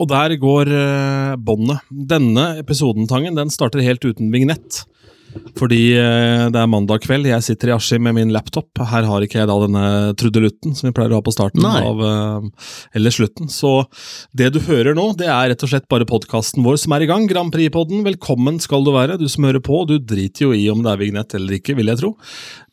Og der går eh, båndet. Denne episoden, Tangen, den starter helt uten vignett. Fordi eh, det er mandag kveld, jeg sitter i Askim med min laptop. Her har ikke jeg da denne trudelutten som vi pleier å ha på starten Nei. av eh, eller slutten. Så det du hører nå, det er rett og slett bare podkasten vår som er i gang. Grand Prix-podden, velkommen skal du være, du som hører på. Du driter jo i om det er vignett eller ikke, vil jeg tro.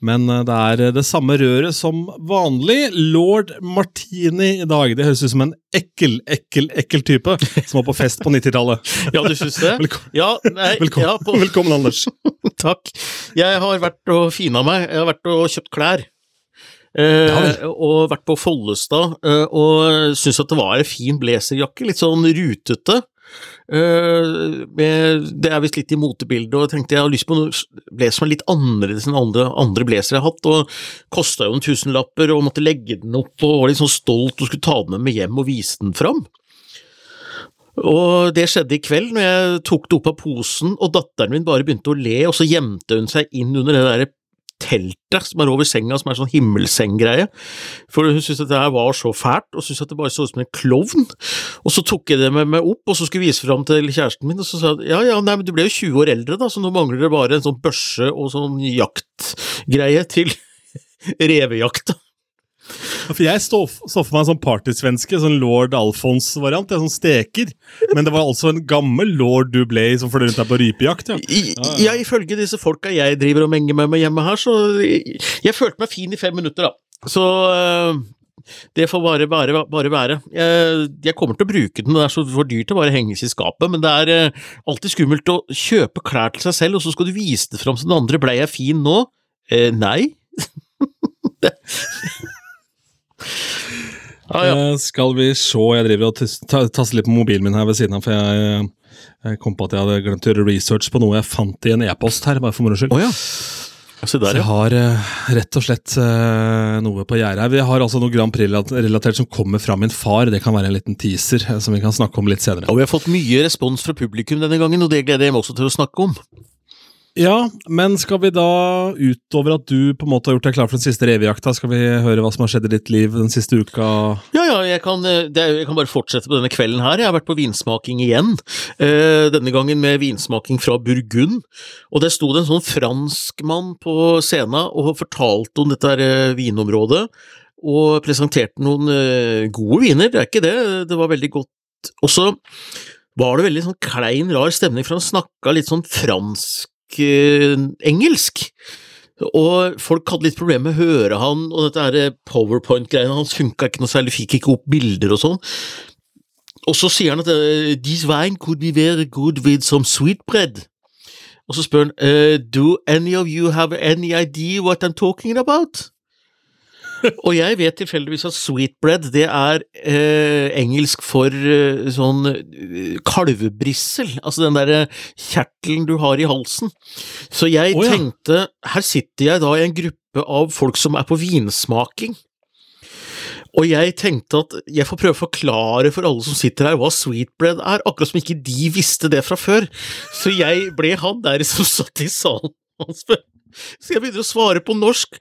Men eh, det er det samme røret som vanlig. Lord Martini i dag. Det høres ut som en ekkel, ekkel, ekkel type som var på fest på 90-tallet. Ja, du syns det? Velkommen, Ja, nei, velkommen, ja, på, velkommen, Anders. takk. Jeg har vært og fina meg. Jeg har vært og kjøpt klær. Eh, Ja og vært på Follestad, eh, og syns at det var en fin blazerjakke. Litt sånn rutete. Eh, det er visst litt i motebildet, og jeg tenkte jeg har lyst på noe blazer som er litt annerledes enn andre, andre blazere jeg har hatt, og kosta jo en tusenlapper, og måtte legge den opp, og var litt sånn stolt og skulle ta den med meg hjem og vise den fram. Og det skjedde i kveld, når jeg tok det opp av posen, og datteren min bare begynte å le, og så gjemte hun seg inn under det der teltet som er over senga, som er sånn himmelseng-greie, for hun syntes det her var så fælt, og syntes at det bare så ut som en klovn. Og så tok jeg det med meg opp, og så skulle jeg vise fram til kjæresten min, og så sa jeg ja ja, nei, men du ble jo 20 år eldre, da, så nå mangler det bare en sånn børse og sånn jaktgreie til revejakta. Ja, For Jeg så så for meg en sånn partysvenske, sånn lord Alfons-variant, ja, sånn steker. Men det var altså en gammel lord du ble som fløy rundt deg på rypejakt. ja. I, Ja, ja, ifølge disse folka jeg driver og menger med meg hjemme her, så jeg, jeg følte meg fin i fem minutter, da. Så øh, det får bare, bare, bare være. Jeg, jeg kommer til å bruke den, det er så for dyrt å bare henges i skapet, men det er øh, alltid skummelt å kjøpe klær til seg selv, og så skal du vise det fram som den andre. Blei jeg fin nå? Eh, nei. Ja, ja. Eh, skal vi se, jeg driver og taster tasser litt på mobilen min her ved siden av, for jeg, jeg kom på at jeg hadde glemt å gjøre research på noe jeg fant i en e-post her, bare for moro skyld. Oh, ja. Så der, jeg har uh, rett og slett uh, noe på gjerdet her. Vi har altså noe Grand Prix-relatert som kommer fra min far. Det kan være en liten teaser eh, som vi kan snakke om litt senere. Og vi har fått mye respons fra publikum denne gangen, og det gleder jeg meg også til å snakke om. Ja, men skal vi da, utover at du på en måte har gjort deg klar for den siste revejakta, skal vi høre hva som har skjedd i ditt liv den siste uka? Ja, ja, jeg kan, eh, det, jeg kan bare fortsette på denne kvelden her. Jeg har vært på vinsmaking igjen. Eh, denne gangen med vinsmaking fra Burgund. Og der sto det en sånn franskmann på scenen og fortalte om dette her, eh, vinområdet. Og presenterte noen eh, gode viner, det er ikke det, det var veldig godt. Og så var det veldig sånn klein, rar stemning, for han snakka litt sånn fransk-engelsk. Og folk hadde litt problemer med å høre han, og dette her powerpoint-greiene hans funka ikke noe særlig, fikk ikke opp bilder og sånn. Og så sier han at uh, this wine could be very good with some sweetbread. Og så spør han uh, do any of you have any idea what I'm talking about? Og jeg vet tilfeldigvis at sweetbread det er eh, engelsk for eh, sånn eh, kalvebrissel, altså den derre kjertelen du har i halsen. Så jeg oh, ja. tenkte, her sitter jeg da i en gruppe av folk som er på vinsmaking. Og jeg tenkte at jeg får prøve å forklare for alle som sitter her hva sweetbread er, akkurat som ikke de visste det fra før. Så jeg ble han der som satt i salen og. Så jeg begynner å svare på norsk,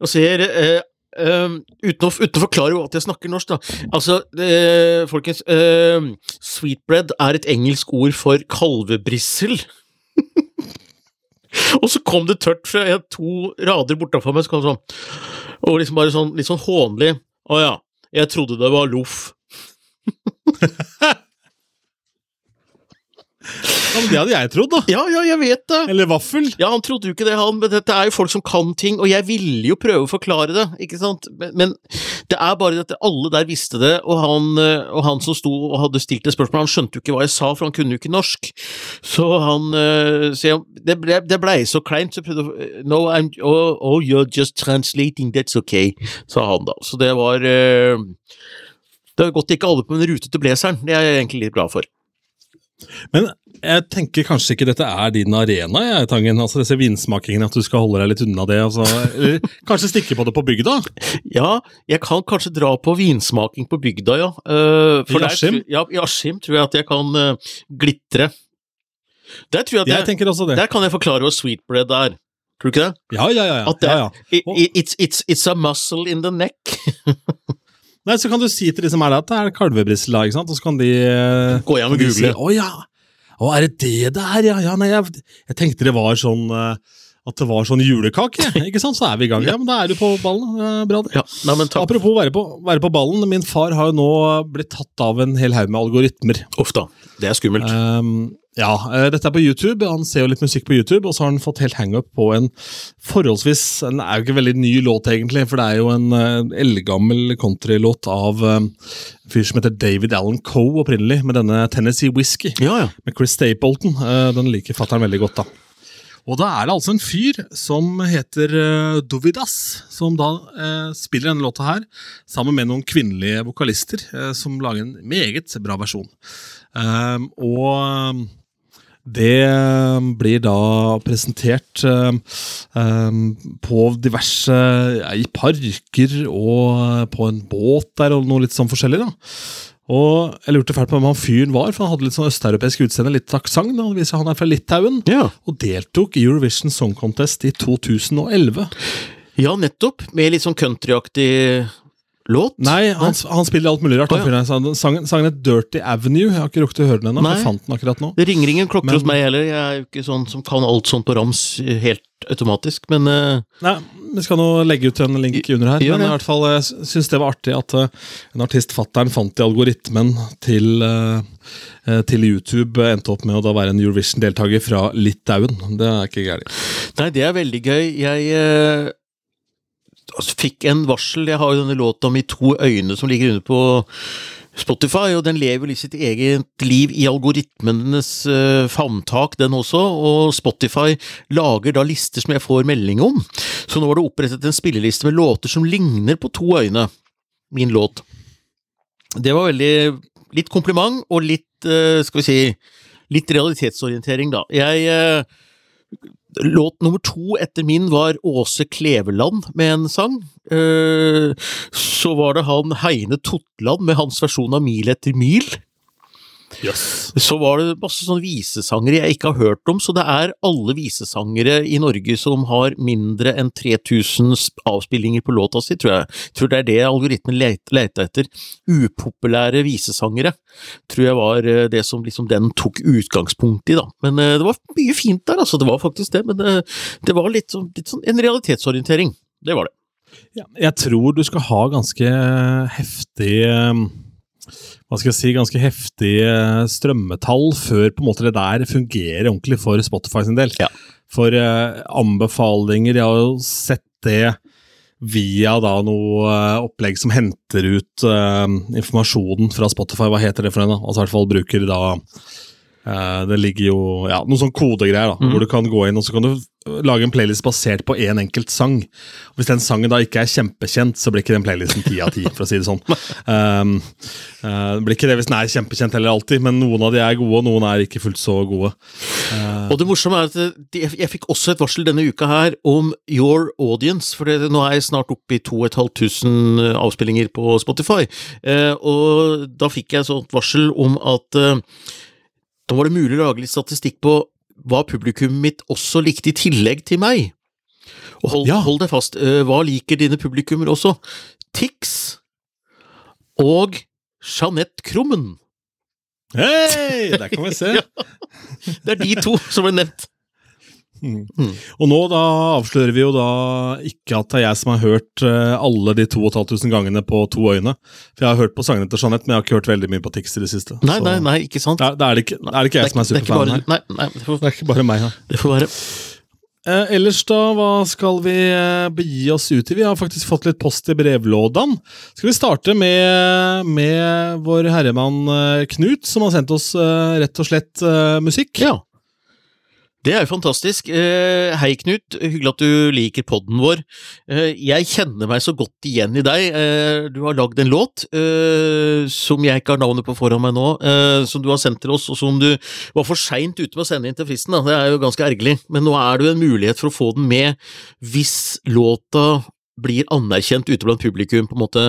og sier eh, eh, uten, å, uten å forklare at jeg snakker norsk, da. Altså, uh, folkens, uh, sweetbread er et engelsk ord for kalvebrissel. og så kom det tørt fra jeg, to rader bortafor meg, så kom sånn og liksom bare sånn, litt sånn hånlig. Å ja, jeg trodde det var loff. Men Det hadde jeg trodd, da. Ja, ja, jeg vet det. Eller vaffel. Ja, han trodde jo ikke det, han, men dette er jo folk som kan ting, og jeg ville jo prøve å forklare det, ikke sant, men, men det er bare at alle der visste det, og han, eh, og han som sto og hadde stilt det spørsmålet, han skjønte jo ikke hva jeg sa, for han kunne jo ikke norsk, så han, eh, så jeg, det, ble, så kleint, så jeg prøvde å, no, I'm, oh, oh, you're just translating, that's okay, sa han da, så det var, eh, det har godt ikke alle på en rute til blazeren, det er jeg egentlig litt glad for. Men jeg tenker kanskje ikke dette er din arena, jeg, Tangen. Altså disse vinsmakingene, at du skal holde deg litt unna det. Altså. Eller kanskje stikke på det på bygda? Ja, jeg kan kanskje dra på vinsmaking på bygda, ja. Eh, I Askim? Ja, i Askim tror jeg at jeg kan uh, glitre. Der tror jeg at Jeg jeg, tenker også det. der kan jeg forklare hva sweetbread er. Tror du ikke det? Ja, ja, ja. ja. At det, ja, ja. i- i- It's, it's, it's a muscle in the neck. Nei, Så kan du si til de som er der, at det er kalvebrissel, da, ikke sant? og så kan de eh, Gå hjem og google. Å ja! Å, er det det det er? Ja, ja, nei, jeg, jeg tenkte det var sånn eh, At det var sånn julekake, ikke sant? Så er vi i gang. Ja, men da er du på ballen. Bra, det. Ja, nei, men takk. Apropos være på, være på ballen. Min far har jo nå blitt tatt av en hel haug med algoritmer. Uff da, det er skummelt. Um, ja, eh, dette er på YouTube. Han ser jo litt musikk på YouTube, og så har han fått helt hangup på en forholdsvis Den er jo ikke veldig ny låt, egentlig, for det er jo en uh, eldgammel countrylåt av uh, en fyr som heter David Allen Coe opprinnelig, med denne Tennessee Whiskey Ja, ja. med Chris Stapleton. Den liker fatter'n veldig godt, da. Og da er det altså en fyr som heter uh, Dovidas, som da uh, spiller denne låta her, sammen med noen kvinnelige vokalister, uh, som lager en meget bra versjon. Um, og det um, blir da presentert um, um, på diverse I parker og på en båt der, og noe litt sånn forskjellig, da. Og jeg lurte fælt på hvem han fyren var, for han hadde litt sånn østeuropeisk utseende, litt aksent. da. Viser Han er fra Litauen Ja, og deltok i Eurovision Song Contest i 2011. ja nettopp. Med litt sånn countryaktig låt. Nei, han, han spiller alt mulig rart. Oh. Så Sangen, sangen het Dirty Avenue. Jeg har ikke rukket å høre den ennå. Jeg fant den akkurat nå. Det ringer ingen klokker Men- hos meg heller. Jeg er jo ikke sånn som kan alt sånt på rams helt automatisk, men uh, Nei, Vi skal nå legge ut en link under her. Men i hvert fall, jeg syns det var artig at uh, en artist fattern fant i algoritmen til, eh, til YouTube endte opp med å da være en Eurovision-deltaker fra Litauen. Det er ikke gærent. Nei, det er veldig gøy. Jeg altså, fikk en varsel. Jeg har jo denne låta om i to øyne som ligger under på Spotify, og den lever jo litt sitt eget liv i algoritmenes uh, favntak, den også, og Spotify lager da lister som jeg får melding om. Så nå var det opprettet en spilleliste med låter som ligner på to øyne. Min låt. Det var veldig Litt kompliment og litt, uh, skal vi si, litt realitetsorientering, da. Jeg eh, Låt nummer to etter min var Åse Kleveland med en sang. Eh, så var det han Heine Totland med hans versjon av Mil etter mil. Så var det masse sånne visesangere jeg ikke har hørt om, så det er alle visesangere i Norge som har mindre enn 3000 avspillinger på låta si, tror jeg. Tror det er det algoritmen leita etter. Upopulære visesangere, tror jeg var eh, det som liksom den tok utgangspunkt i, da. Men eh, det var mye fint der, altså, det var faktisk det. Men eh, det var litt sånn, litt sånn en realitetsorientering. Det var det. Ja, jeg tror du skal ha ganske heftig hva skal jeg si, ganske heftig eh, strømmetall før på en måte det der fungerer ordentlig for Spotify sin del. Ja. For eh, anbefalinger, jeg har jo sett det via da noe eh, opplegg som henter ut eh, informasjonen fra Spotify. Hva heter det for en da? Altså i hvert fall bruker da Det ligger jo ja, noen sånn kodegreier da, mm. hvor du kan gå inn og så kan du lage en playlist basert på én en enkelt sang. Hvis den sangen da ikke er kjempekjent, så blir ikke den playlisten ti av ti, for å si det sånn. Um, uh, det blir ikke det hvis den er kjempekjent heller alltid, men noen av de er gode, og noen er ikke fullt så gode. Og det morsomme er at jeg, jeg fikk også et varsel denne uka her om Your Audience, for det, nå er jeg snart oppe i 2500 avspillinger på Spotify, uh, og da fikk jeg et sånt varsel om at eh, da var det mulig å lage litt statistikk på hva publikummet mitt også likte i tillegg til meg. Og hold, Ja. hold deg fast, eh, hva liker dine publikummer også? Tix og Jeanette Krummen. Hei! Der kan vi se. Ja. Det er de to som ble nevnt. Mm. Og nå da avslører vi jo da ikke at det er jeg som har hørt eh, alle de 2500 gangene på to øyne. For jeg har hørt på sangene til Jeanette, men jeg har ikke hørt veldig mye på Tix i det siste. Nei, Så nei, nei, ikke sant? Da er, det ikke, er det ikke jeg som er som er superfan her. Nei, nei, det får, Det er ikke bare meg her. det får være. Eh, ellers da, hva skal vi eh, begi oss ut i? Vi har faktisk fått litt post i brevlådan. Skal vi starte med, med vår herremann eh, Knut, som har sendt oss rett og slett musikk. Ja. Det er jo fantastisk. Eh, hei, Knut. Hyggelig at du liker podden vår. Eh, jeg kjenner meg så godt igjen i deg. Eh, du har lagd en låt som jeg ikke har navnet på foran meg nå, som du har sendt til oss, og som du var for seint ute med å sende inn til fristen. Det er jo ganske ergerlig, men nå er det jo en mulighet for å få den med hvis låta blir anerkjent ute blant publikum på en måte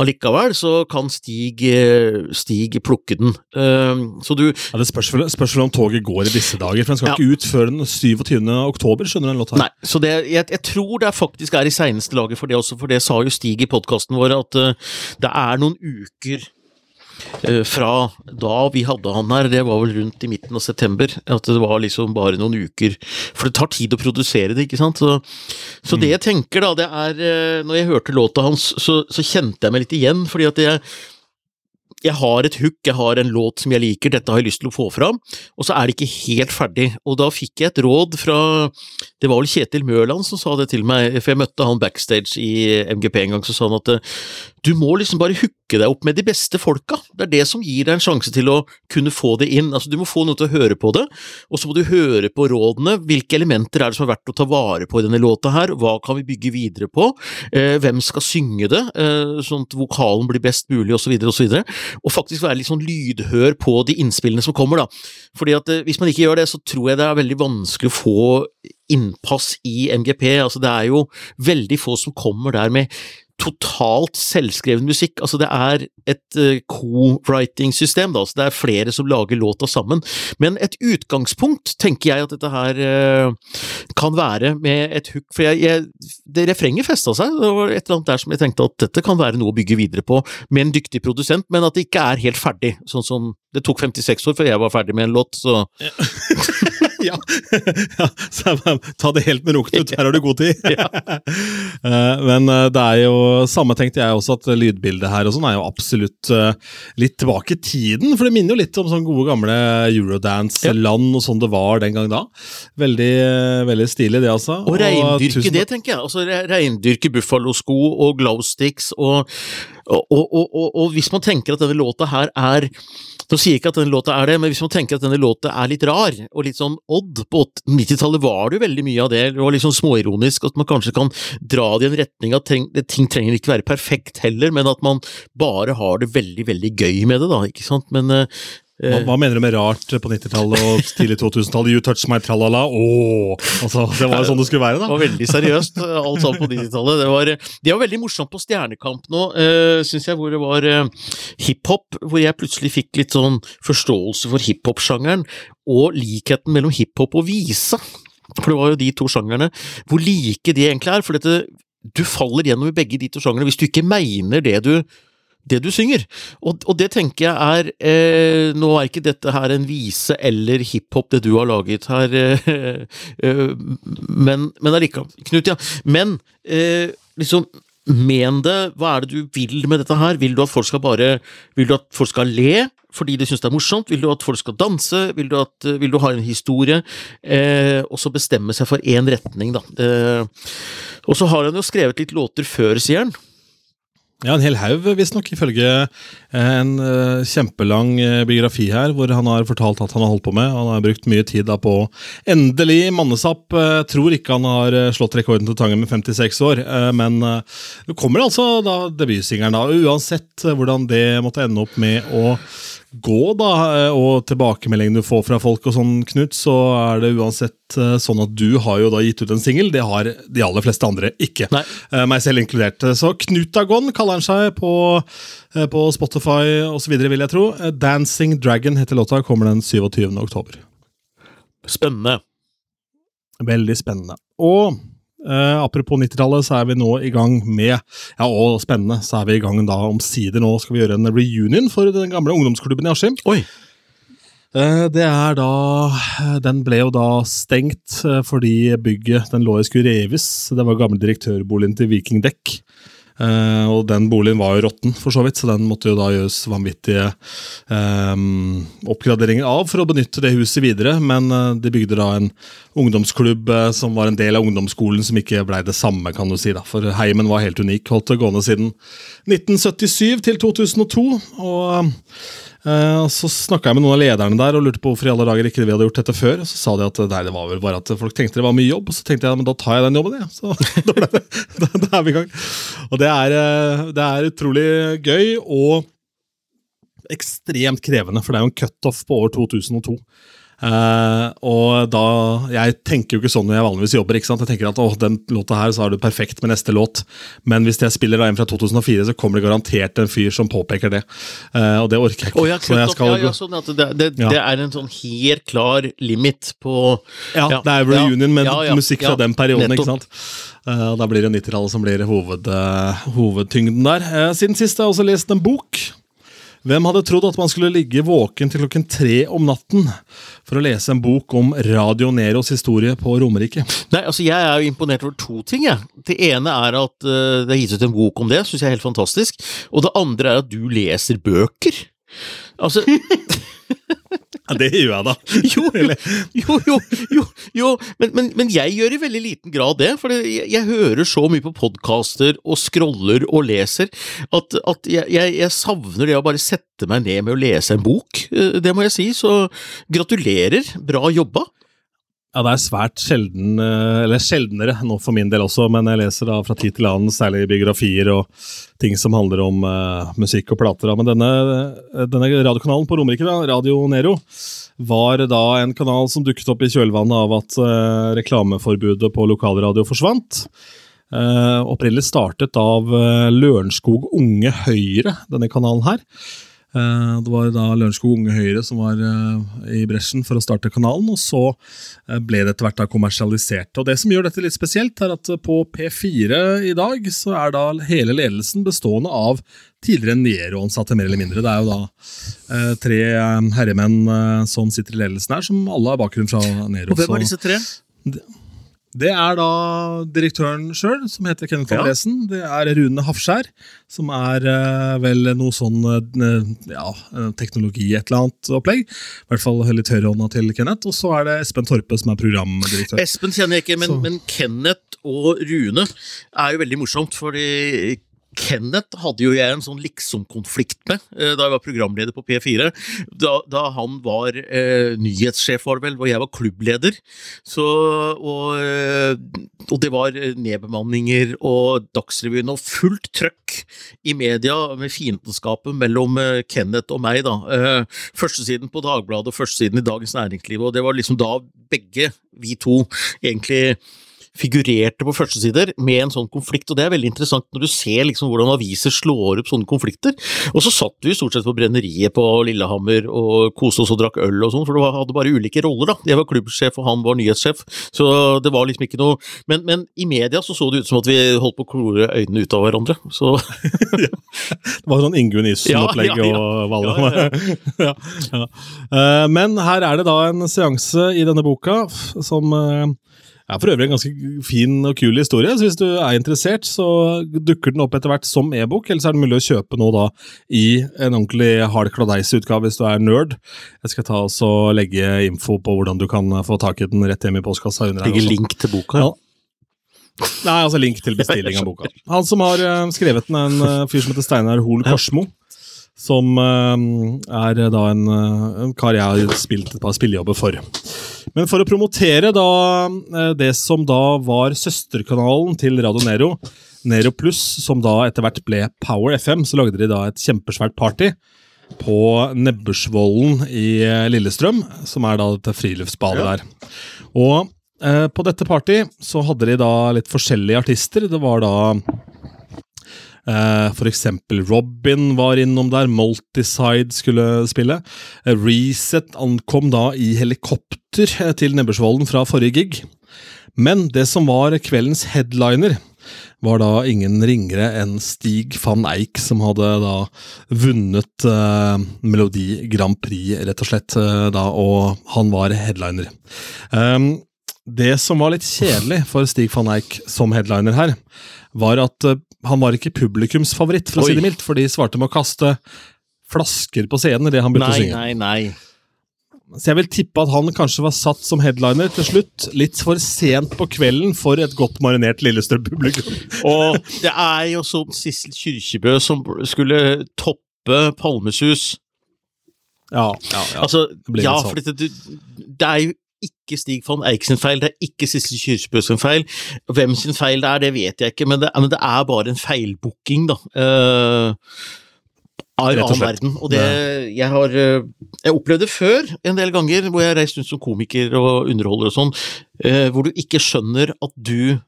allikevel, så kan Stig, eh, Stig plukke den. Uh, så du ja, Det spørs vel, spørs vel om toget går i disse dager, for den skal Ja. ikke ut før den 27. oktober, skjønner du den låta? her? Nei, så det, jeg, jeg tror det faktisk er i seineste laget for det også, for det sa jo Stig i podkasten vår, at eh, det er noen uker fra da vi hadde han her, det var vel rundt i midten av september, at det var liksom bare noen uker. For det tar tid å produsere det, ikke sant. Så, så det jeg tenker da, det er eh, Når jeg hørte låta hans, så, så kjente jeg meg litt igjen, fordi at jeg jeg har et hook, jeg har en låt som jeg liker, dette har jeg lyst til å få fram, og så er det ikke helt ferdig. Og da fikk jeg et råd fra Det var vel Kjetil Mørland som sa det til meg, for jeg møtte han backstage i MGP en gang, så sa han at eh, du må liksom bare hooke deg opp med de beste folka. Det er det som gir deg en sjanse til å kunne få det inn. Altså, du må få noen til å høre på det, og så må du høre på rådene. Hvilke elementer er det som er verdt å ta vare på i denne låta her? Hva kan vi bygge videre på? Eh, hvem skal synge det, eh, sånn at vokalen blir best mulig, osv., osv. Og faktisk være litt sånn lydhør på de innspillene som kommer, da. Fordi at eh, hvis man ikke gjør det, så tror jeg det er veldig vanskelig å få innpass i MGP. Altså, det er jo veldig få som kommer der med totalt selvskreven musikk. Altså, det er et uh, co-writing-system, da, så det er flere som lager låta sammen. Men et utgangspunkt tenker jeg at dette her uh, kan være med et hook, for jeg, jeg, det refrenget festa seg. Det var et eller annet der som jeg tenkte at dette kan være noe å bygge videre på med en dyktig produsent, men at det ikke er helt ferdig. Sånn som det tok 56 år før jeg var ferdig med en låt, så ja. ja. Så ta det helt med ro, Knut. Her har du god tid. Eh, Men eh, det er jo Samme tenkte jeg også, at lydbildet her og sånn er jo absolutt eh, litt tilbake i tiden. For det minner jo litt om sånn gode, gamle Eurodance-land og sånn det var den gang da. Veldig, veldig stilig, det, altså. Og reindyrke tusen- det, tenker jeg. Altså re- Reindyrke buffalosko og glowsticks og og, og, og, og, og hvis man tenker at denne låta her er Nå sier jeg ikke at denne låta er det, men hvis man tenker at denne låta er litt rar, og litt sånn odd På 90-tallet var det jo veldig mye av det, var litt sånn småironisk, at man kanskje kan dra det i en retning at treng, ting trenger ikke være perfekt heller, men at man bare har det veldig, veldig gøy med det, da, ikke sant. Men eh, Hva, hva mener du med rart på 90-tallet og tidlig 2000-tallet? You touch my tralala, ååå! Altså, det var jo sånn det skulle være, da. Det var veldig seriøst, alt sammen på 90-tallet. Det, var- det var veldig morsomt på Stjernekamp nå, uh, syns jeg, hvor det var eh, hiphop, hvor jeg plutselig fikk litt sånn forståelse for hiphop-sjangeren, og likheten mellom hiphop og visa. For det var jo de to sjangerne. Hvor like de egentlig er. For dette, du faller gjennom i begge de to sjangerne hvis du ikke mener det du det du synger. Og, og det tenker jeg er eh, Nå er ikke dette her en vise eller hiphop, det du har laget her, eh, eh, men, men allikevel. Knut, ja. Men eh, liksom Men det, hva er det du vil med dette her? Vil du at folk skal bare Vil du at folk skal le fordi de syns det er morsomt? Vil du at folk skal danse? Vil du, at, vil du ha en historie? Eh, og så bestemme seg for én retning, da. Eh, og så har han jo skrevet litt låter før, sier han. Ja, en hel haug, visstnok, ifølge eh, en uh, kjempelang uh, biografi her, hvor han har fortalt at han har holdt på med. Han har brukt mye tid da på endelig mannesapp. Uh, tror ikke han har slått rekorden til Tangen med 56 år, men det kommer altså da debutsingeren, da. Uansett hvordan det måtte ende opp med å gå, da, eh, og tilbakemeldingen du får fra folk og sånn, Knut, så er det uansett eh, sånn at du har jo da gitt ut en singel. Det har de aller fleste andre ikke. Nei. Eh, meg selv inkludert. Så Knutagon kaller han seg på, på Spotify osv., vil jeg tro. Dancing Dragon heter låta, kommer den 27. oktober. Spennende. Veldig spennende. Og eh, apropos 90-tallet, så er vi nå i gang med Ja, og spennende, så er vi i gang da omsider. Nå skal vi gjøre en reunion for den gamle ungdomsklubben i Askim. Oi. Eh, Det er da Den ble jo da stengt eh, fordi bygget den lå i skulle reves. Det var gamle direktørboligen til Viking Dekk. Eh, og den boligen var jo råtten, for så vidt, så den måtte jo da gjøres vanvittige um, oppgraderinger av for å benytte det huset videre. Men eh, de bygde da en ungdomsklubb eh, som var en del av ungdomsskolen, som ikke blei det samme, kan du si. da, For heimen var helt unik. Holdt det gående siden 1977 til 2002. og Eh, Så snakka jeg med noen av lederne der og lurte på hvorfor i alle dager ikke vi hadde gjort dette før. Så sa de at nei, det var vel bare at folk tenkte det var mye jobb. Og så tenkte jeg men da tar jeg den jobben, jeg. Så da, da, da er vi i gang. Og det er, eh, det er utrolig gøy og ekstremt krevende, for det er jo en cutoff på år 2002. Eh, og da Jeg tenker jo ikke sånn når jeg vanligvis jobber. ikke sant? Jeg tenker at å, den låta her, så er du perfekt med neste låt. Men hvis jeg spiller da en fra 2004, så kommer det garantert en fyr som påpeker det. Uh, og det orker jeg ikke. Oh, jeg så jeg skal, ja, ja, sånn at det, det, Ja. det er en sånn helt klar limit på Ja, det er reunion med musikk fra den perioden. nettopp. ikke sant? Uh, da blir det 90-tallet som blir hoved, hovedtyngden der. Siden sist har jeg også lest en bok. Hvem hadde trodd at man skulle ligge våken til klokken tre om natten for å lese en bok om Radio Neros historie på Romerike? Nei, altså Jeg er jo imponert over to ting. jeg. Det ene er at uh, det er gitt ut en bok om det, syns jeg er helt fantastisk. Og det andre er at du leser bøker. Altså Ja, det gjør jeg, da. Jo, jo, jo, jo, jo. Men, men, men jeg gjør i veldig liten grad det. For jeg, jeg hører så mye på podkaster og scroller og leser at, at jeg, jeg, jeg savner det å bare sette meg ned med å lese en bok. Eh, Det må jeg si. Så gratulerer. Bra jobba. Ja, det er svært sjelden, eh, eller sjeldnere nå for min del også, men jeg leser da fra tid til annen særlig biografier og ting som handler om uh, musikk og plater. da. Men denne, denne radiokanalen på Romerike, da, Radio Nero, var da en kanal som dukket opp i kjølvannet av at uh, reklameforbudet på lokalradio forsvant. Uh, opprinnelig startet av Lørenskog Unge Høyre, denne kanalen her. Eh, det var da Lørenskog Unge Høyre som var eh, i bresjen for å starte kanalen, og så eh, ble det etter hvert da kommersialisert. Og Det som gjør dette litt spesielt, er at på P4 i dag så er da hele ledelsen bestående av tidligere Nero-ansatte, mer eller mindre. Det er jo da tre herremenn som sitter i ledelsen her, som alle har bakgrunn fra Nero. Og hvem Så- er disse tre? Det er da direktøren sjøl, som heter Kenneth Ja. Det er Rune Hafskjær, som er eh, vel noe sånn eh, ja, eh, teknologi et eller annet opplegg. I hvert fall litt høyrehånda til Kenneth. Og så er det Espen Torpe, som er programdirektør. Espen kjenner jeg ikke, men, men Kenneth og Rune er jo veldig morsomt, fordi Kenneth hadde jo jeg en sånn liksom-konflikt med eh, da jeg var programleder på P4. Da, da han var eh, nyhetssjef, var det vel, og jeg var klubbleder. Så, og, eh, og det var eh, nedbemanninger og Dagsrevyen og fullt trøkk i media med fiendskapet mellom Kenneth og meg. da. Førstesiden på Dagbladet og førstesiden i Dagens Næringsliv, og det var liksom da begge vi to egentlig figurerte på førstesider med en sånn konflikt, og det er veldig interessant når du ser liksom hvordan aviser slår opp sånne konflikter. Og så satt vi stort sett på brenneriet på Lillehammer og koste oss og drakk øl og sånn, for det hadde bare ulike roller, da. Jeg var klubbsjef, og han var nyhetssjef, så det var liksom ikke noe Men, men i media så så det ut som at vi holdt på å klore øynene ut av hverandre, så Det var sånn Ingunn Issen-opplegg Ja, ja, ja. og Valle. Ja, Ja, ja. Eh, Men her er det da en seanse i denne boka som eh, er for øvrig en ganske fin og kul historie. så Hvis du er interessert, så dukker den opp etter hvert som e-bok. Eller så er det mulig å kjøpe noe da i en ordentlig hard kladeis-utgave hvis du er nerd. Jeg skal ta og legge info på hvordan du kan få tak i den rett hjemme i postkassa. under her legger også. link til boka. Ja. Nei, altså link til bestilling av boka. Han som har eh, skrevet den, er en eh, fyr som heter Steinar Hoel Korsmo. Som eh, er da en, eh, en kar jeg har spilt et par spillejobber for. Men for å promotere da eh, det som da var søsterkanalen til Radio Nero, Nero Pluss, som da etter hvert ble Power FM, så lagde de da et kjempesvært party på Nebbersvollen i eh, Lillestrøm, som er da dette friluftsbadet Ja. der. Og eh, på dette party så hadde de da litt forskjellige artister. Det var da eh, for eksempel Robin var innom der, Multiside skulle spille. Eh, Reset ankom da i helikopter eh, til Nebbersvollen fra forrige gig. Men det som var kveldens headliner, var da ingen ringere enn Stig van Eijk, som hadde da vunnet eh, Melodi Grand Prix, rett og slett, eh, da, og han var headliner. Um, det som var litt kjedelig for Stig van Eijk som headliner her, var at eh, han var ikke publikumsfavoritt, for å si det mildt, for de svarte med å kaste flasker på scenen idet han begynte å synge. nei, nei. Så jeg vil tippe at han kanskje var satt som headliner til slutt, litt for sent på kvelden for et godt marinert Lillestrøm-publikum. Og det er jo sånn Sissel Kyrkjebø som skulle toppe Palmesus. Ja, ja, ja. Altså, blir ja, sånn. for det, det, det er jo ikke Stig von Eik sin feil, det er ikke Sissel Kyrkjebø sin feil. Hvem sin feil det er, det vet jeg ikke, men det, men det er bare en feilbooking, da. Uh, av annen verden. Og det Jeg har eh, jeg opplevde før en del ganger hvor jeg har reist rundt som komiker og underholder og sånn, uh, hvor du ikke skjønner at du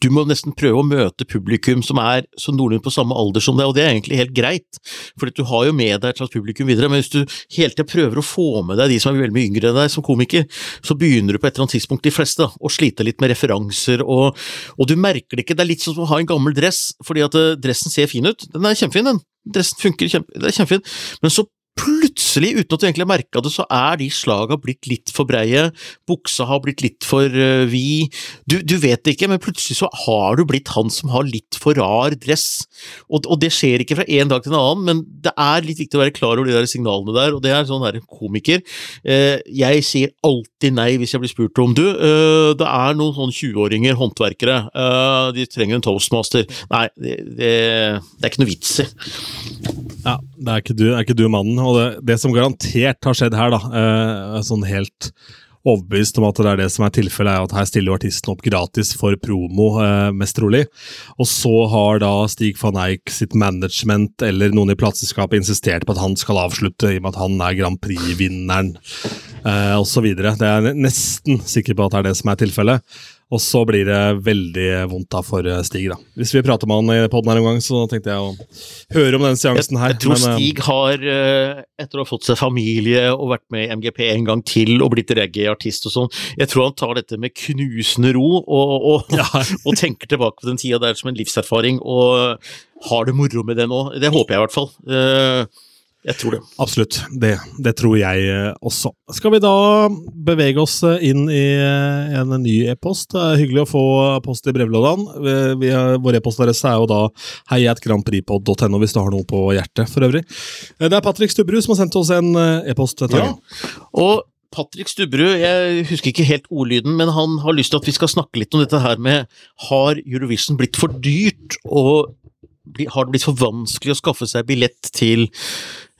du må nesten prøve å møte publikum som er så noenlunde på samme alder som deg, og det er egentlig helt greit, for du har jo med deg et slags publikum videre, men hvis du hele tida prøver å få med deg de som er veldig mye yngre enn deg som komiker, så begynner du på et eller annet tidspunkt, de fleste, å slite litt med referanser, og, og, du merker det ikke, det er litt som å ha en gammel dress, fordi at uh, dressen ser fin ut, den er kjempefin, den, dressen funker, kjempe, det er kjempefin, men så plutselig, uten at du egentlig har merka det, så er de slaga blitt litt for breie, buksa har blitt litt for uh, vid, du, du, vet ikke, men plutselig så har du blitt han som har litt for rar dress, og, og, det skjer ikke fra en dag til en annen, men det er litt viktig å være klar over de der signalene der, og det er sånn der komiker, uh, jeg sier alltid nei hvis jeg blir spurt om du, uh, det er noen sånn 20-åringer, håndverkere, de trenger en toastmaster, nei, det, det, det er ikke noe vits i. Ja, det er ikke du, er ikke du mannen. Og det, det, som garantert har skjedd her, da, eh, sånn helt overbevist om at det er det som er tilfellet, er at her stiller jo artisten opp gratis for promo, eh, mest trolig. Og så har da Stig van Eijk sitt management eller noen i plateselskapet insistert på at han skal avslutte, i og med at han er Grand Prix-vinneren, eh, osv. Det er jeg nesten sikker på at det er det som er tilfellet. Og så blir det veldig vondt da for eh, Stig. da. Hvis vi prater med han i poden her en gang, så tenkte jeg å høre om den seansen her. Jeg, tror men, eh, Stig har, eh, etter å ha fått seg familie og vært med i MGP en gang til og blitt reggae-artist og sånn, jeg tror han tar dette med knusende ro og, og, ja. og tenker tilbake på den tida der som en livserfaring, og har det moro med det nå. Det håper jeg i hvert fall. Jeg tror det. Absolutt. Det, det, tror jeg eh, også. Skal vi da bevege oss eh, inn i eh, en ny e-post? Det er hyggelig å få post i brevlådene. Vår e-postadresse er jo da heiatgrandprixpod.no hvis du har noe på hjertet, for øvrig. Det er Patrick Stubberud som har sendt oss en e-post. Ja. Og Patrick Stubberud, jeg husker ikke helt ordlyden, men han har lyst til at vi skal snakke litt om dette her med Har Eurovision blitt for dyrt? Og har det blitt for vanskelig å skaffe seg billett til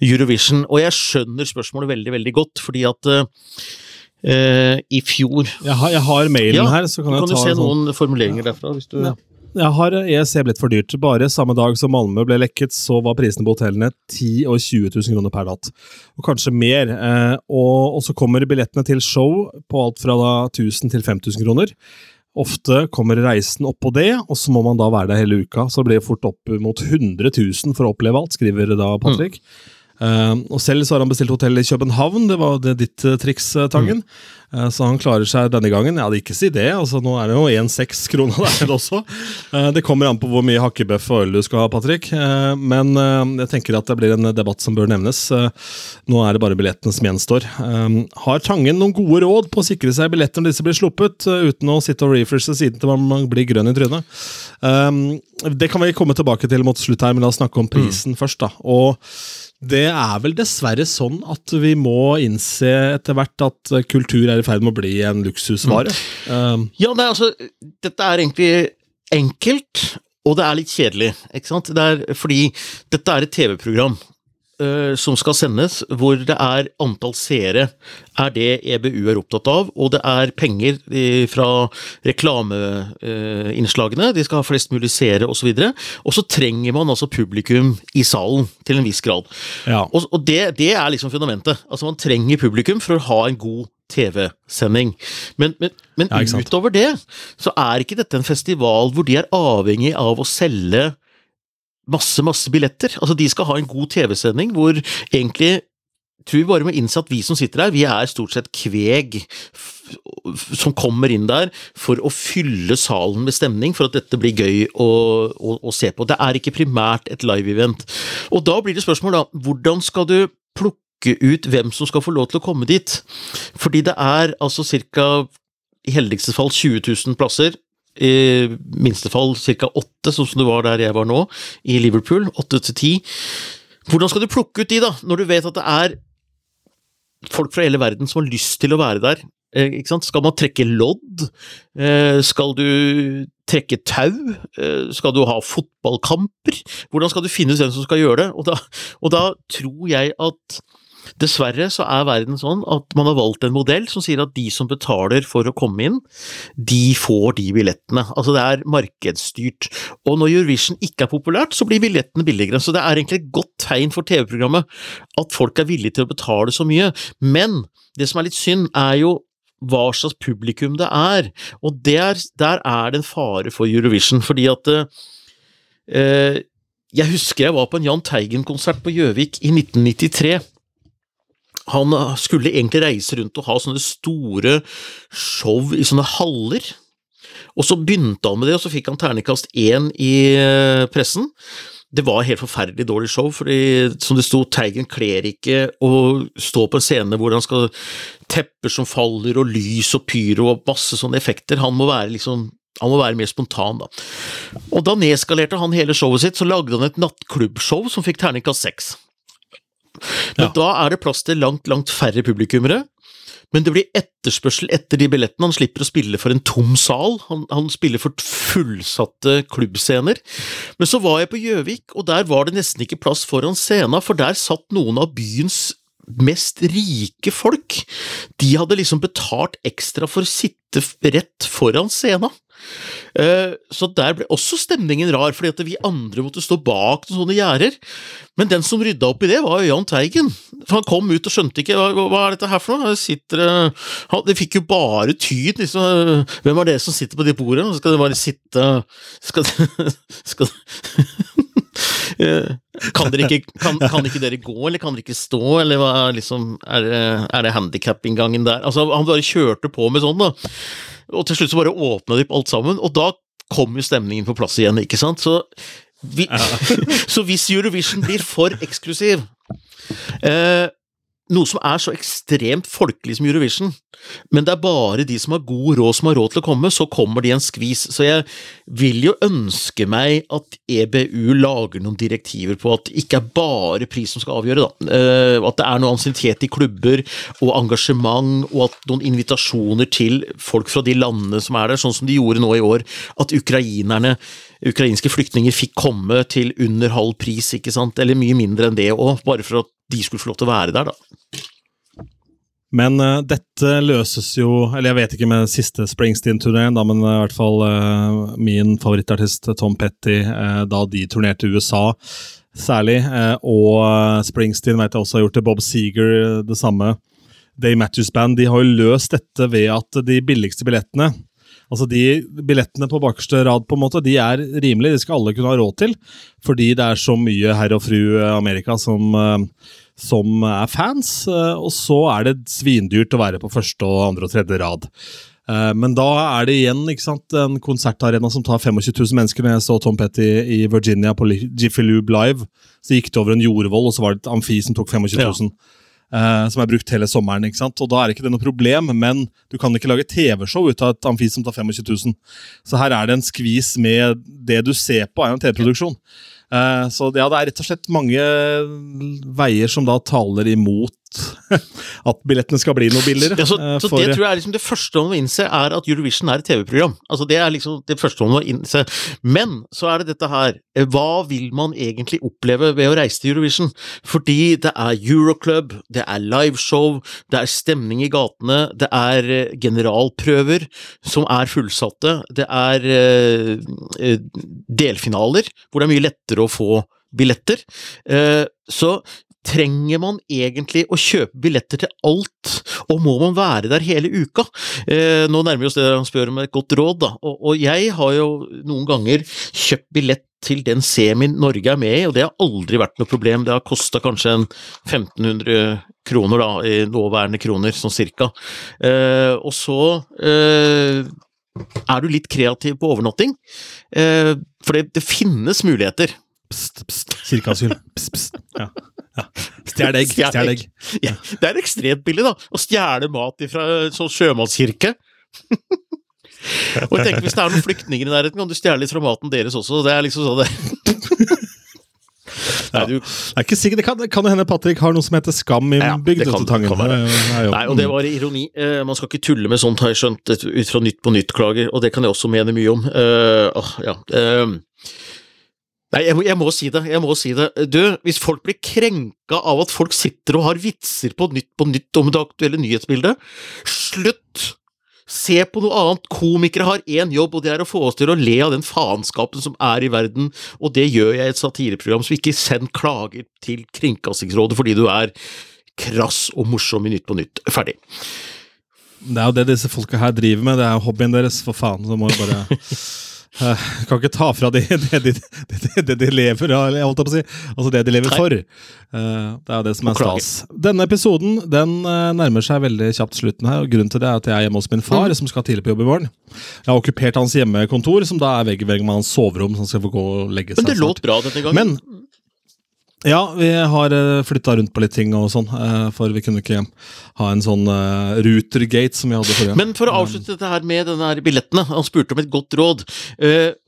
Eurovision? Og jeg skjønner spørsmålet veldig, veldig godt, fordi at uh, i fjor Jeg har, jeg har mailen ja, her, så kan jeg kan ta du se sånn. noen formuleringer derfra. hvis du... Ja. Jeg har ESC blitt for dyrt. Bare samme dag som Malmö ble lekket, så var prisene på hotellene 10 og 20 000 kroner per natt. Og kanskje mer. Eh, og, og, så kommer billettene til show på alt fra da 1000 til 5000 kroner. Ofte kommer reisen oppå det, og så må man da være der hele uka. Så det blir fort opp mot 100 000 for å oppleve alt, skriver da Patrick. Mm. Uh, og Selv så har han bestilt hotell i København, det var det ditt uh, triks, uh, Tangen. Mm. så han klarer seg denne gangen. Ja, ikke si det, altså nå er det jo 1,6 kroner der også. det kommer an på hvor mye hakkebøff og øl du skal ha, Patrick. men jeg tenker at det blir en debatt som bør nevnes. nå er det bare billettene som gjenstår. har Tangen noen gode råd på å sikre seg billetter når disse blir sluppet, uten å sitte og refreshe siden til man blir grønn i trynet? det kan vi komme tilbake til mot slutt her, men la oss snakke om prisen mm. først. da. Og det er vel dessverre sånn at vi må innse etter hvert at kultur er i ferd med å bli en luksusvare. Mm. Um, ja, det er altså Dette er egentlig enkelt, og det er litt kjedelig. ikke sant? Det er fordi dette er et TV-program. Eh, som skal sendes, hvor det er antall seere, er det EBU er opptatt av. Og det er penger eh, fra reklameinnslagene, de skal ha flest mulig seere osv. Og, så og så trenger man altså publikum i salen, til en viss grad. Ja. Og, og det, det, er liksom fundamentet. Altså Man trenger publikum for å ha en god TV-sending. Men, men, men ja, utover det, så er ikke dette en festival hvor de er avhengig av å selge masse, masse billetter. Altså, de skal ha en god TV-sending hvor egentlig tror vi bare må innse at vi som sitter her, vi er stort sett kveg som kommer inn der for å fylle salen med stemning, for at dette blir gøy å, å, å se på. Det er ikke primært et live-event. Og da blir det spørsmål, da, hvordan skal du plukke ut hvem som skal få lov til å komme dit? Fordi det er altså ca. i heldigste fall 20 000 plasser i minste fall ca. åtte, sånn som det var der jeg var nå, i Liverpool. Åtte til ti. Hvordan skal du plukke ut de, da, når du vet at det er folk fra hele verden som har lyst til å være der? Eh, skal man trekke lodd? Eh, skal du trekke tau? Eh, skal du ha fotballkamper? Hvordan skal du finne ut hvem som skal gjøre det? Og da, og da tror jeg at Dessverre så er verden sånn at man har valgt en modell som sier at de som betaler for å komme inn, de får de billettene. Altså det er markedsstyrt. Og når Eurovision ikke er populært, så blir billettene billigere. Så det er egentlig et godt tegn for TV-programmet at folk er villige til å betale så mye. Men det som er litt synd, er jo hva slags publikum det er. Og der, der er det en fare for Eurovision, fordi at eh, Jeg husker jeg var på en Jahn Teigen-konsert på Gjøvik i 1993 han skulle egentlig reise rundt og ha sånne store show i sånne haller. Og så begynte han med det, og så fikk han terningkast én i eh, pressen. Det var helt forferdelig dårlig show, fordi som det sto, Teigen kler ikke å stå på en scene hvor han skal tepper som faller og lys og pyro og masse sånne effekter. Han må være liksom han må være mer spontan, da. Og da nedskalerte han hele showet sitt, så lagde han et nattklubbshow som fikk terningkast seks. Men ja. da er det plass til langt, langt færre publikummere. Men det blir etterspørsel etter de billettene. Han slipper å spille for en tom sal. Han, han spiller for fullsatte klubbscener. Men så var jeg på Gjøvik, og der var det nesten ikke plass foran scenen, for der satt noen av byens mest rike folk. De hadde liksom betalt ekstra for å sitte rett foran scenen. Eh, så der ble også stemningen rar, fordi at vi andre måtte stå bak noen sånne gjerder. Men den som rydda opp i det, var jo Jahn Teigen. For han kom ut og skjønte ikke hva, hva er dette her for noe. Sitter, han, det fikk jo bare tyd, liksom. Hvem er det som sitter på de bordene? Skal det bare sitte Skal, skal eh, kan, dere ikke, kan, kan, ikke dere gå, eller kan dere ikke stå, eller hva liksom, er det, er det handikap-inngangen der? Altså, han bare kjørte på med sånn, da. Og til slutt så bare åpna de alt sammen, og da kom jo stemningen på plass igjen, ikke sant? Så, vi, ja. så hvis Eurovision blir for eksklusiv eh, noe som er så ekstremt folkelig som Eurovision, men det er bare de som har god råd som har råd til å komme, så kommer de i en skvis. Så jeg vil jo ønske meg at EBU lager noen direktiver på at det ikke er bare pris som skal avgjøre, da. Eh, at det er noe ansiennitet i klubber og engasjement, og at noen invitasjoner til folk fra de landene som er der, sånn som de gjorde nå i år, at ukrainerne ukrainske flyktninger fikk komme til under halv pris, ikke sant, eller mye mindre enn det òg, bare for at de skulle få lov til å være der, da. Men uh, dette løses jo Eller jeg vet ikke med siste Springsteen-turneen, men uh, i hvert fall uh, min favorittartist Tom Petty, da de turnerte USA særlig, og Springsteen vet jeg også har gjort det, Bob Seeger det samme. Day Matthews Band de har jo løst dette ved at de billigste billettene Altså De billettene på bakerste rad på en måte, de er rimelige, de skal alle kunne ha råd til. Fordi det er så mye herr og fru Amerika som, eh, som er fans. Eh, og så er det svindyrt å være på første, og andre og tredje rad. Eh, men da er det igjen sant, en konsertarena som tar 25 000 mennesker. Når jeg så Tom Petty i Virginia på Jiffy Lube Live, så gikk det over en jordvoll, og så var det et amfi som tok 25 000. Ja. Uh, som er brukt hele sommeren. ikke sant? Og Da er ikke det noe problem, men du kan ikke lage TV-show ut av et amfi som tar 25 000. Så her er det en skvis med det du ser på, er en TV-produksjon. Uh, så ja, det er rett og slett mange veier som da taler imot at billettene skal bli noe billigere. Ja, så, så for, det tror jeg er liksom det første man må innse, er at Eurovision er et TV-program. Altså Det er liksom det første man må innse. Men så er det dette her, eh, hva vil man egentlig oppleve ved å reise til Eurovision? Fordi det er Euroclub, det er liveshow, det er stemning i gatene, det er eh, generalprøver som er fullsatte, det er delfinaler hvor det er mye lettere å få billetter. Så Trenger man egentlig å kjøpe billetter til alt, og må man være der hele uka? Eh, nå nærmer vi oss det han spør om et godt råd, da, og, jeg har jo noen ganger kjøpt billett til den semien Norge er med i, og det har aldri vært noe problem, det har kosta kanskje en 1500 kroner, da, i nåværende kroner, sånn cirka. Eh, og så eh, er du litt kreativ på overnatting, eh, for det, det finnes muligheter. Pst, pst, kirkeasyl. Pst, pst. Ja. Ja. Stjel egg. Stjel egg. Ja. Det er ekstremt billig, da. Å stjele mat fra sånn sjømannskirke. og jeg tenker, hvis det er noen flyktninger i nærheten, kan du stjele litt fra maten deres også. Det er liksom sånn det Nei, du... Det er ikke sikkert, det kan, kan hende Patrick har noe som heter skam innbygd. Ja, ja, Nei, og det var ironi. Uh, man skal ikke tulle med sånt, har jeg skjønt, ut fra Nytt på Nytt-klager, og det kan jeg også mene mye om. Uh, ja. Uh, Nei, jeg må, jeg må si det. jeg må si det. Du, Hvis folk blir krenka av at folk sitter og har vitser på Nytt på Nytt om det aktuelle nyhetsbildet, slutt! Se på noe annet. Komikere har én jobb, og det er å få oss til å le av den faenskapen som er i verden, og det gjør jeg i et satireprogram, så ikke send klager til Kringkastingsrådet fordi du er krass og morsom i Nytt på Nytt. Ferdig. Det er jo det disse folka her driver med, det er jo hobbyen deres, for faen. Så må jeg bare Uh, kan ikke ta fra de det, det, det, det de lever av, jeg på å si. Altså det de lever for. Uh, det er det som er stas. Denne episoden den uh, nærmer seg veldig kjapt slutten her. og Grunnen til det er at jeg er hjemme hos min far, mm. som skal tidlig på jobb i morgen. Jeg har okkupert hans hjemmekontor, som da er vegg i vegg med hans soverom. som skal få gå og legge seg Men det låt bra denne gangen. Men ja, vi har eh, flytta rundt på litt ting og sånn, uh, for vi kunne ikke ha en sånn routergate Rutergate som vi hadde forrige. Men for å avslutte dette her med denne billettene, han spurte om et godt råd.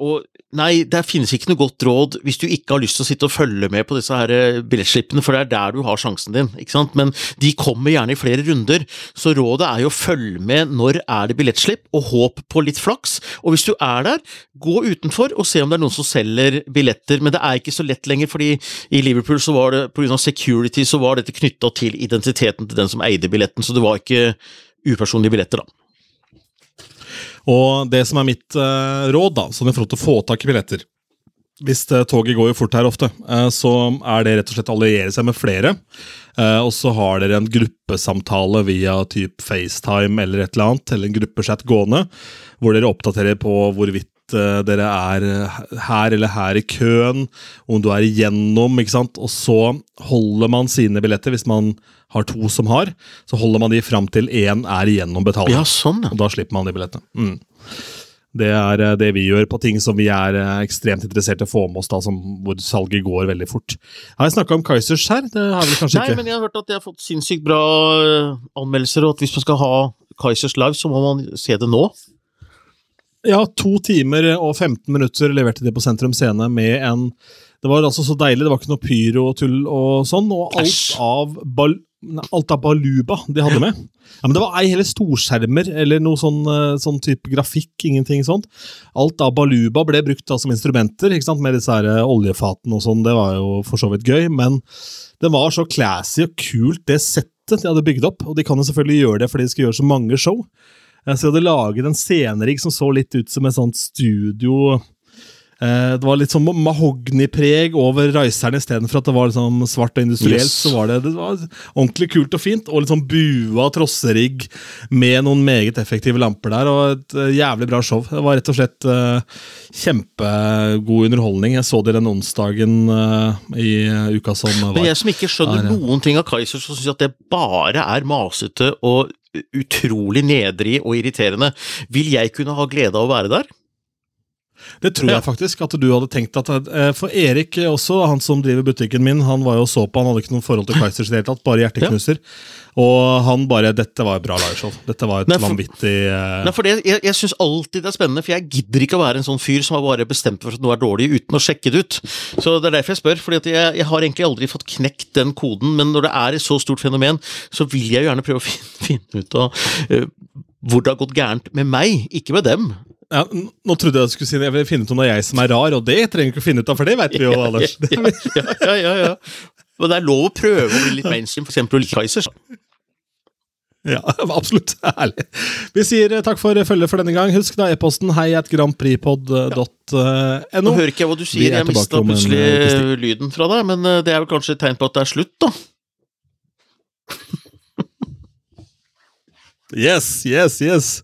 Og Nei, det finnes ikke noe godt råd hvis du ikke har lyst til å sitte og følge med på disse her eh, billettslippene, for det er der du har sjansen din, ikke sant. Men de kommer gjerne i flere runder, så rådet er jo å følge med når er det billettslipp, og håp på litt flaks. Og hvis du er der, gå utenfor og se om det er noen som selger billetter, men det er ikke så lett lenger, fordi i Liverpool så var det pga. security så var dette knytta til identiteten til den som eide billetten, så det var ikke upersonlige billetter, da. Og det som er mitt eh, råd, da, sånn i forhold til å få tak i billetter Hvis det, toget går jo fort her ofte, eh, så er det rett og slett å alliere seg med flere. og så har dere en gruppesamtale via typ FaceTime eller et eller annet, eller en gruppechat gående, hvor dere oppdaterer på hvorvidt dere er her eller her i køen, om du er igjennom, ikke sant. Og så holder man sine billetter, hvis man har to som har, så holder man de fram til én er igjennom betaling. Ja, sånn. Og da slipper man de billettene. Mm. Det er eh, det vi gjør på ting som vi er eh, ekstremt interessert i å få med oss, da, som, hvor salget går veldig fort. Har jeg snakka om Kaizers her? Det har vi kanskje Nei, ikke? men jeg har hørt at de har fått sinnssykt bra eh, anmeldelser, og at hvis man skal ha Kaizers live, så må man se det nå. Ja, to timer og 15 minutter leverte de på Sentrum Scene med en Det var altså så deilig, det var ikke noe pyro og tull og sånn, og alt av ball alt av baluba de hadde med. Ja, men Det var ei heller storskjermer eller noe sånn, eh, sånn type grafikk. ingenting sånt. Alt av baluba ble brukt da, som instrumenter, ikke sant? med disse her eh, oljefatene og sånn. Det var jo for så vidt gøy, men det var så classy og kult, det settet de hadde bygd opp. Og de kan jo selvfølgelig gjøre det fordi de skal gjøre så mange show. Så jeg hadde laget en scenerigg som så litt ut som et sånt studio Eh, det var litt sånn mahognipreg over Riseren istedenfor at det var liksom svart og industrielt. Yes. så var det, det var ordentlig kult og fint, og litt sånn bua trosserigg med noen meget effektive lamper der, og et uh, jævlig bra show. Det var rett og slett uh, kjempegod underholdning. Jeg så det den onsdagen uh, i uka som var. Men jeg som ikke skjønner er, noen ting av Kaiser, så syns at det bare er masete og utrolig nedrig og irriterende. Vil jeg kunne ha glede av å være der? Det tror jeg faktisk at du hadde tenkt at eh, For Erik også, han som driver butikken min, han var jo så på, han hadde ikke noe forhold til Kaizers i det hele tatt, bare hjerteknuser. Ja. Og han bare Dette var et bra liveshow. Dette var et nei, for, vanvittig uh... Nei, for det, Jeg, jeg syns alltid det er spennende, for jeg gidder ikke å være en sånn fyr som har bare bestemt for at noe er dårlig uten å sjekke det ut. Så det er derfor jeg spør, for jeg, jeg, har egentlig aldri fått knekt den koden, men når det er et så stort fenomen, så vil jeg jo gjerne prøve å finne, finne ut av uh, hvor det har gått gærent med meg, ikke med dem. Ja, nå trodde jeg du skulle si jeg vil finne ut om det er jeg som er rar, og det trenger du ikke å finne ut av, for det vet vi jo, Anders. ja, ja, ja, ja. Men det er lov å prøve å bli litt mainstream, f.eks. å like Kaizers. Ja, absolutt. Herlig. Vi sier takk for følget for denne gang. Husk da e-posten hei at grandpripod.no. Nå hører ikke jeg hva du sier, jeg mista plutselig en, lyden fra deg, men det er vel kanskje et tegn på at det er slutt, da? yes, yes, yes.